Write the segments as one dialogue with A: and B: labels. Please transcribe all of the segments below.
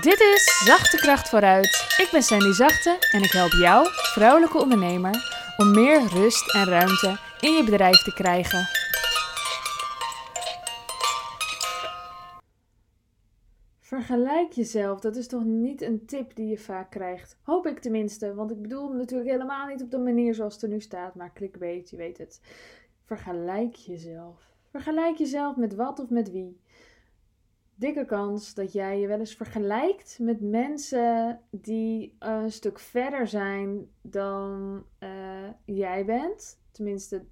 A: Dit is Zachte Kracht vooruit. Ik ben Sandy Zachte en ik help jou, vrouwelijke ondernemer, om meer rust en ruimte in je bedrijf te krijgen. Vergelijk jezelf, dat is toch niet een tip die je vaak krijgt. Hoop ik tenminste, want ik bedoel natuurlijk helemaal niet op de manier zoals het er nu staat, maar clickbait, je weet het. Vergelijk jezelf. Vergelijk jezelf met wat of met wie dikke kans dat jij je wel eens vergelijkt met mensen die een stuk verder zijn dan uh, jij bent. Tenminste,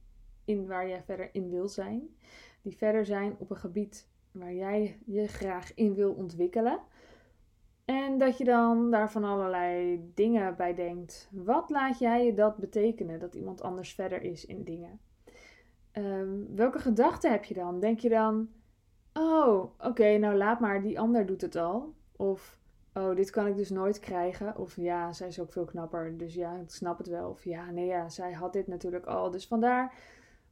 A: in waar jij verder in wil zijn. Die verder zijn op een gebied waar jij je graag in wil ontwikkelen. En dat je dan daar van allerlei dingen bij denkt. Wat laat jij je dat betekenen dat iemand anders verder is in dingen? Um, welke gedachten heb je dan? Denk je dan, Oh, oké, nou laat maar, die ander doet het al. Of, oh, dit kan ik dus nooit krijgen. Of ja, zij is ook veel knapper, dus ja, ik snap het wel. Of ja, nee, ja, zij had dit natuurlijk al, dus vandaar.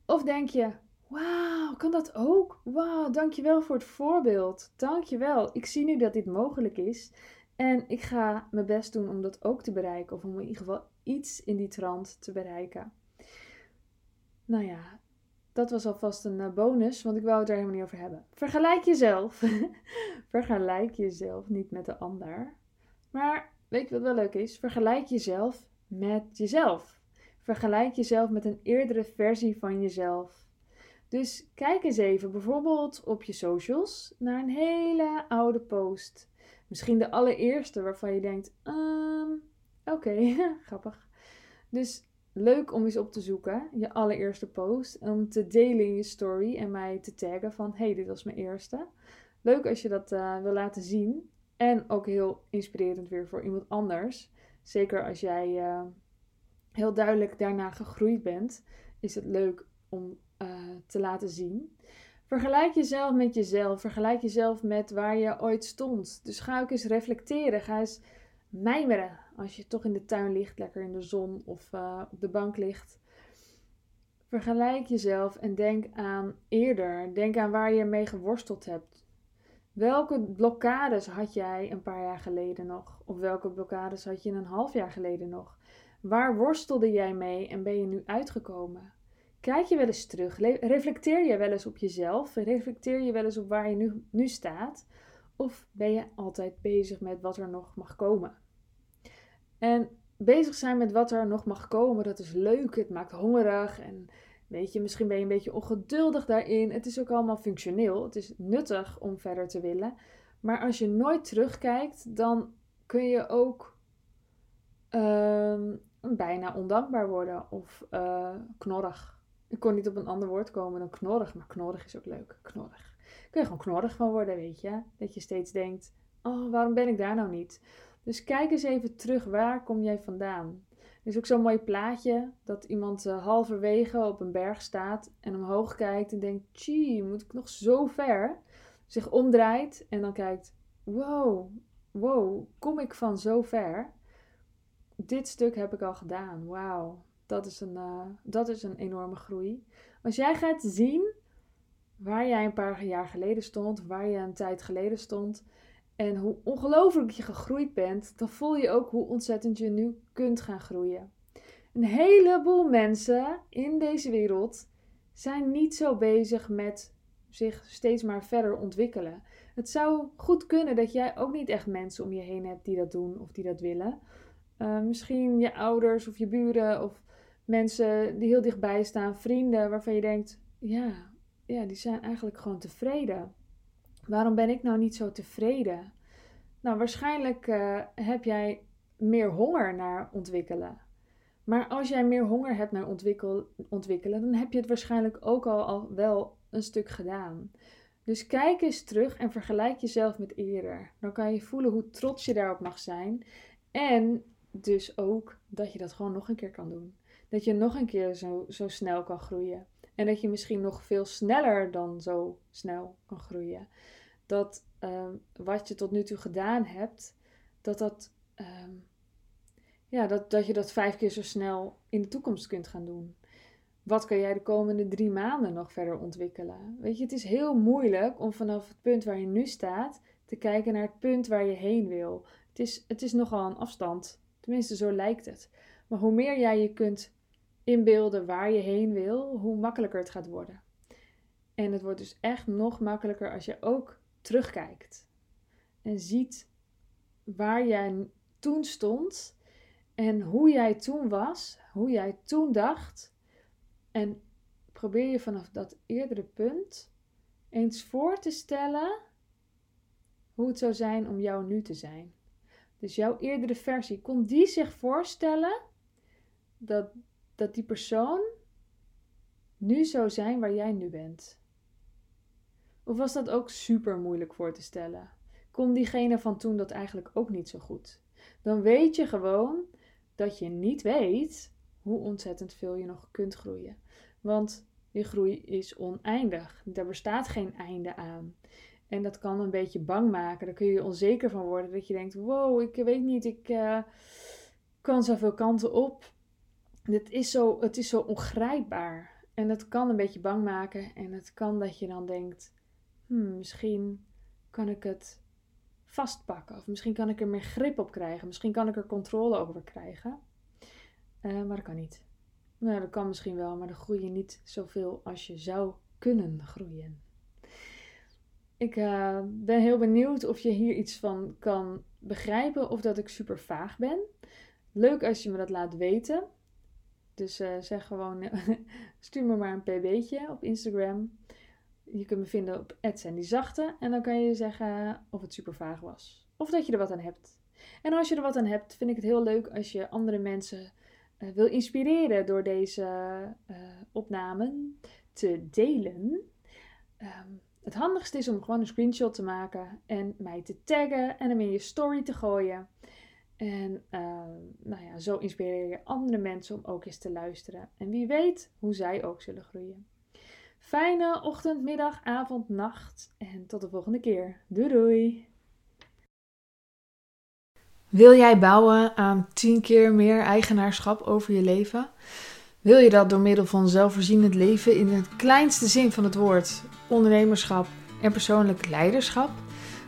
A: Of denk je, wauw, kan dat ook? Wauw, dankjewel voor het voorbeeld. Dankjewel, ik zie nu dat dit mogelijk is. En ik ga mijn best doen om dat ook te bereiken. Of om in ieder geval iets in die trant te bereiken. Nou ja, dat was alvast een eh, bonus, want ik wou het er helemaal niet over hebben. Vergelijk jezelf. Vergelijk jezelf niet met de ander. Maar weet je wat wel leuk is? Vergelijk jezelf met jezelf. Vergelijk jezelf met een eerdere versie van jezelf. Dus kijk eens even bijvoorbeeld op je socials naar een hele oude post. Misschien de allereerste waarvan je denkt: um, oké, grappig. Dus leuk om eens op te zoeken, je allereerste post. Om te delen in je story en mij te taggen van, hey, dit was mijn eerste. Leuk als je dat uh, wil laten zien. En ook heel inspirerend weer voor iemand anders. Zeker als jij uh, heel duidelijk daarna gegroeid bent, is het leuk om uh, te laten zien. Vergelijk jezelf met jezelf. Vergelijk jezelf met waar je ooit stond. Dus ga ook eens reflecteren. Ga eens mijmeren. Als je toch in de tuin ligt, lekker in de zon of uh, op de bank ligt. Vergelijk jezelf en denk aan eerder. Denk aan waar je mee geworsteld hebt. Welke blokkades had jij een paar jaar geleden nog? Of welke blokkades had je een half jaar geleden nog? Waar worstelde jij mee en ben je nu uitgekomen? Kijk je wel eens terug? Reflecteer je wel eens op jezelf? Reflecteer je wel eens op waar je nu, nu staat? Of ben je altijd bezig met wat er nog mag komen? En bezig zijn met wat er nog mag komen, dat is leuk. Het maakt hongerig en weet je, misschien ben je een beetje ongeduldig daarin. Het is ook allemaal functioneel. Het is nuttig om verder te willen. Maar als je nooit terugkijkt, dan kun je ook ehm, bijna ondankbaar worden of uh, knorrig. Ik kon niet op een ander woord komen dan knorrig, maar knorrig is ook leuk. Knorrig. Kun je gewoon knorrig van worden, weet je? Dat je steeds denkt: oh, waarom ben ik daar nou niet? Dus kijk eens even terug, waar kom jij vandaan? Er is ook zo'n mooi plaatje dat iemand uh, halverwege op een berg staat en omhoog kijkt en denkt: moet ik nog zo ver? Zich omdraait en dan kijkt: Wow, wow, kom ik van zo ver? Dit stuk heb ik al gedaan. Wauw, dat, is een, uh, dat is een enorme groei. Als jij gaat zien waar jij een paar jaar geleden stond, waar je een tijd geleden stond, en hoe ongelooflijk je gegroeid bent, dan voel je ook hoe ontzettend je nu kunt gaan groeien. Een heleboel mensen in deze wereld zijn niet zo bezig met zich steeds maar verder ontwikkelen. Het zou goed kunnen dat jij ook niet echt mensen om je heen hebt die dat doen of die dat willen. Uh, misschien je ouders of je buren of mensen die heel dichtbij staan, vrienden waarvan je denkt: ja, ja die zijn eigenlijk gewoon tevreden. Waarom ben ik nou niet zo tevreden? Nou, waarschijnlijk uh, heb jij meer honger naar ontwikkelen. Maar als jij meer honger hebt naar ontwikkel, ontwikkelen, dan heb je het waarschijnlijk ook al, al wel een stuk gedaan. Dus kijk eens terug en vergelijk jezelf met eerder. Dan kan je voelen hoe trots je daarop mag zijn. En dus ook dat je dat gewoon nog een keer kan doen. Dat je nog een keer zo, zo snel kan groeien. En dat je misschien nog veel sneller dan zo snel kan groeien dat ehm, wat je tot nu toe gedaan hebt, dat, dat, ehm, ja, dat, dat je dat vijf keer zo snel in de toekomst kunt gaan doen. Wat kan jij de komende drie maanden nog verder ontwikkelen? Weet je, het is heel moeilijk om vanaf het punt waar je nu staat te kijken naar het punt waar je heen wil. Het is, het is nogal een afstand, tenminste zo lijkt het. Maar hoe meer jij je kunt inbeelden waar je heen wil, hoe makkelijker het gaat worden. En het wordt dus echt nog makkelijker als je ook terugkijkt en ziet waar jij toen stond en hoe jij toen was, hoe jij toen dacht. En probeer je vanaf dat eerdere punt eens voor te stellen hoe het zou zijn om jou nu te zijn. Dus jouw eerdere versie, kon die zich voorstellen dat, dat die persoon nu zou zijn waar jij nu bent? Of was dat ook super moeilijk voor te stellen? Kon diegene van toen dat eigenlijk ook niet zo goed? Dan weet je gewoon dat je niet weet hoe ontzettend veel je nog kunt groeien. Want je groei is oneindig. Er bestaat geen einde aan. En dat kan een beetje bang maken. Daar kun je onzeker van worden. Dat je denkt: wow, ik weet niet, ik uh, kan zoveel kanten op. Het is, zo, het is zo ongrijpbaar. En dat kan een beetje bang maken. En het kan dat je dan denkt: hmm, misschien kan ik het vastpakken. Of misschien kan ik er meer grip op krijgen. Misschien kan ik er controle over krijgen. Uh, maar dat kan niet. Nou, dat kan misschien wel, maar dan groei je niet zoveel als je zou kunnen groeien. Ik uh, ben heel benieuwd of je hier iets van kan begrijpen of dat ik super vaag ben. Leuk als je me dat laat weten. Dus uh, zeg gewoon, stuur me maar een pb'tje op Instagram. Je kunt me vinden op Zachte en dan kan je zeggen of het super vaag was. Of dat je er wat aan hebt. En als je er wat aan hebt, vind ik het heel leuk als je andere mensen uh, wil inspireren door deze uh, opnamen te delen. Um, het handigste is om gewoon een screenshot te maken en mij te taggen en hem in je story te gooien. En uh, nou ja, zo inspireer je andere mensen om ook eens te luisteren. En wie weet hoe zij ook zullen groeien. Fijne ochtend, middag, avond, nacht en tot de volgende keer. Doei doei!
B: Wil jij bouwen aan 10 keer meer eigenaarschap over je leven? Wil je dat door middel van zelfvoorzienend leven in de kleinste zin van het woord, ondernemerschap en persoonlijk leiderschap?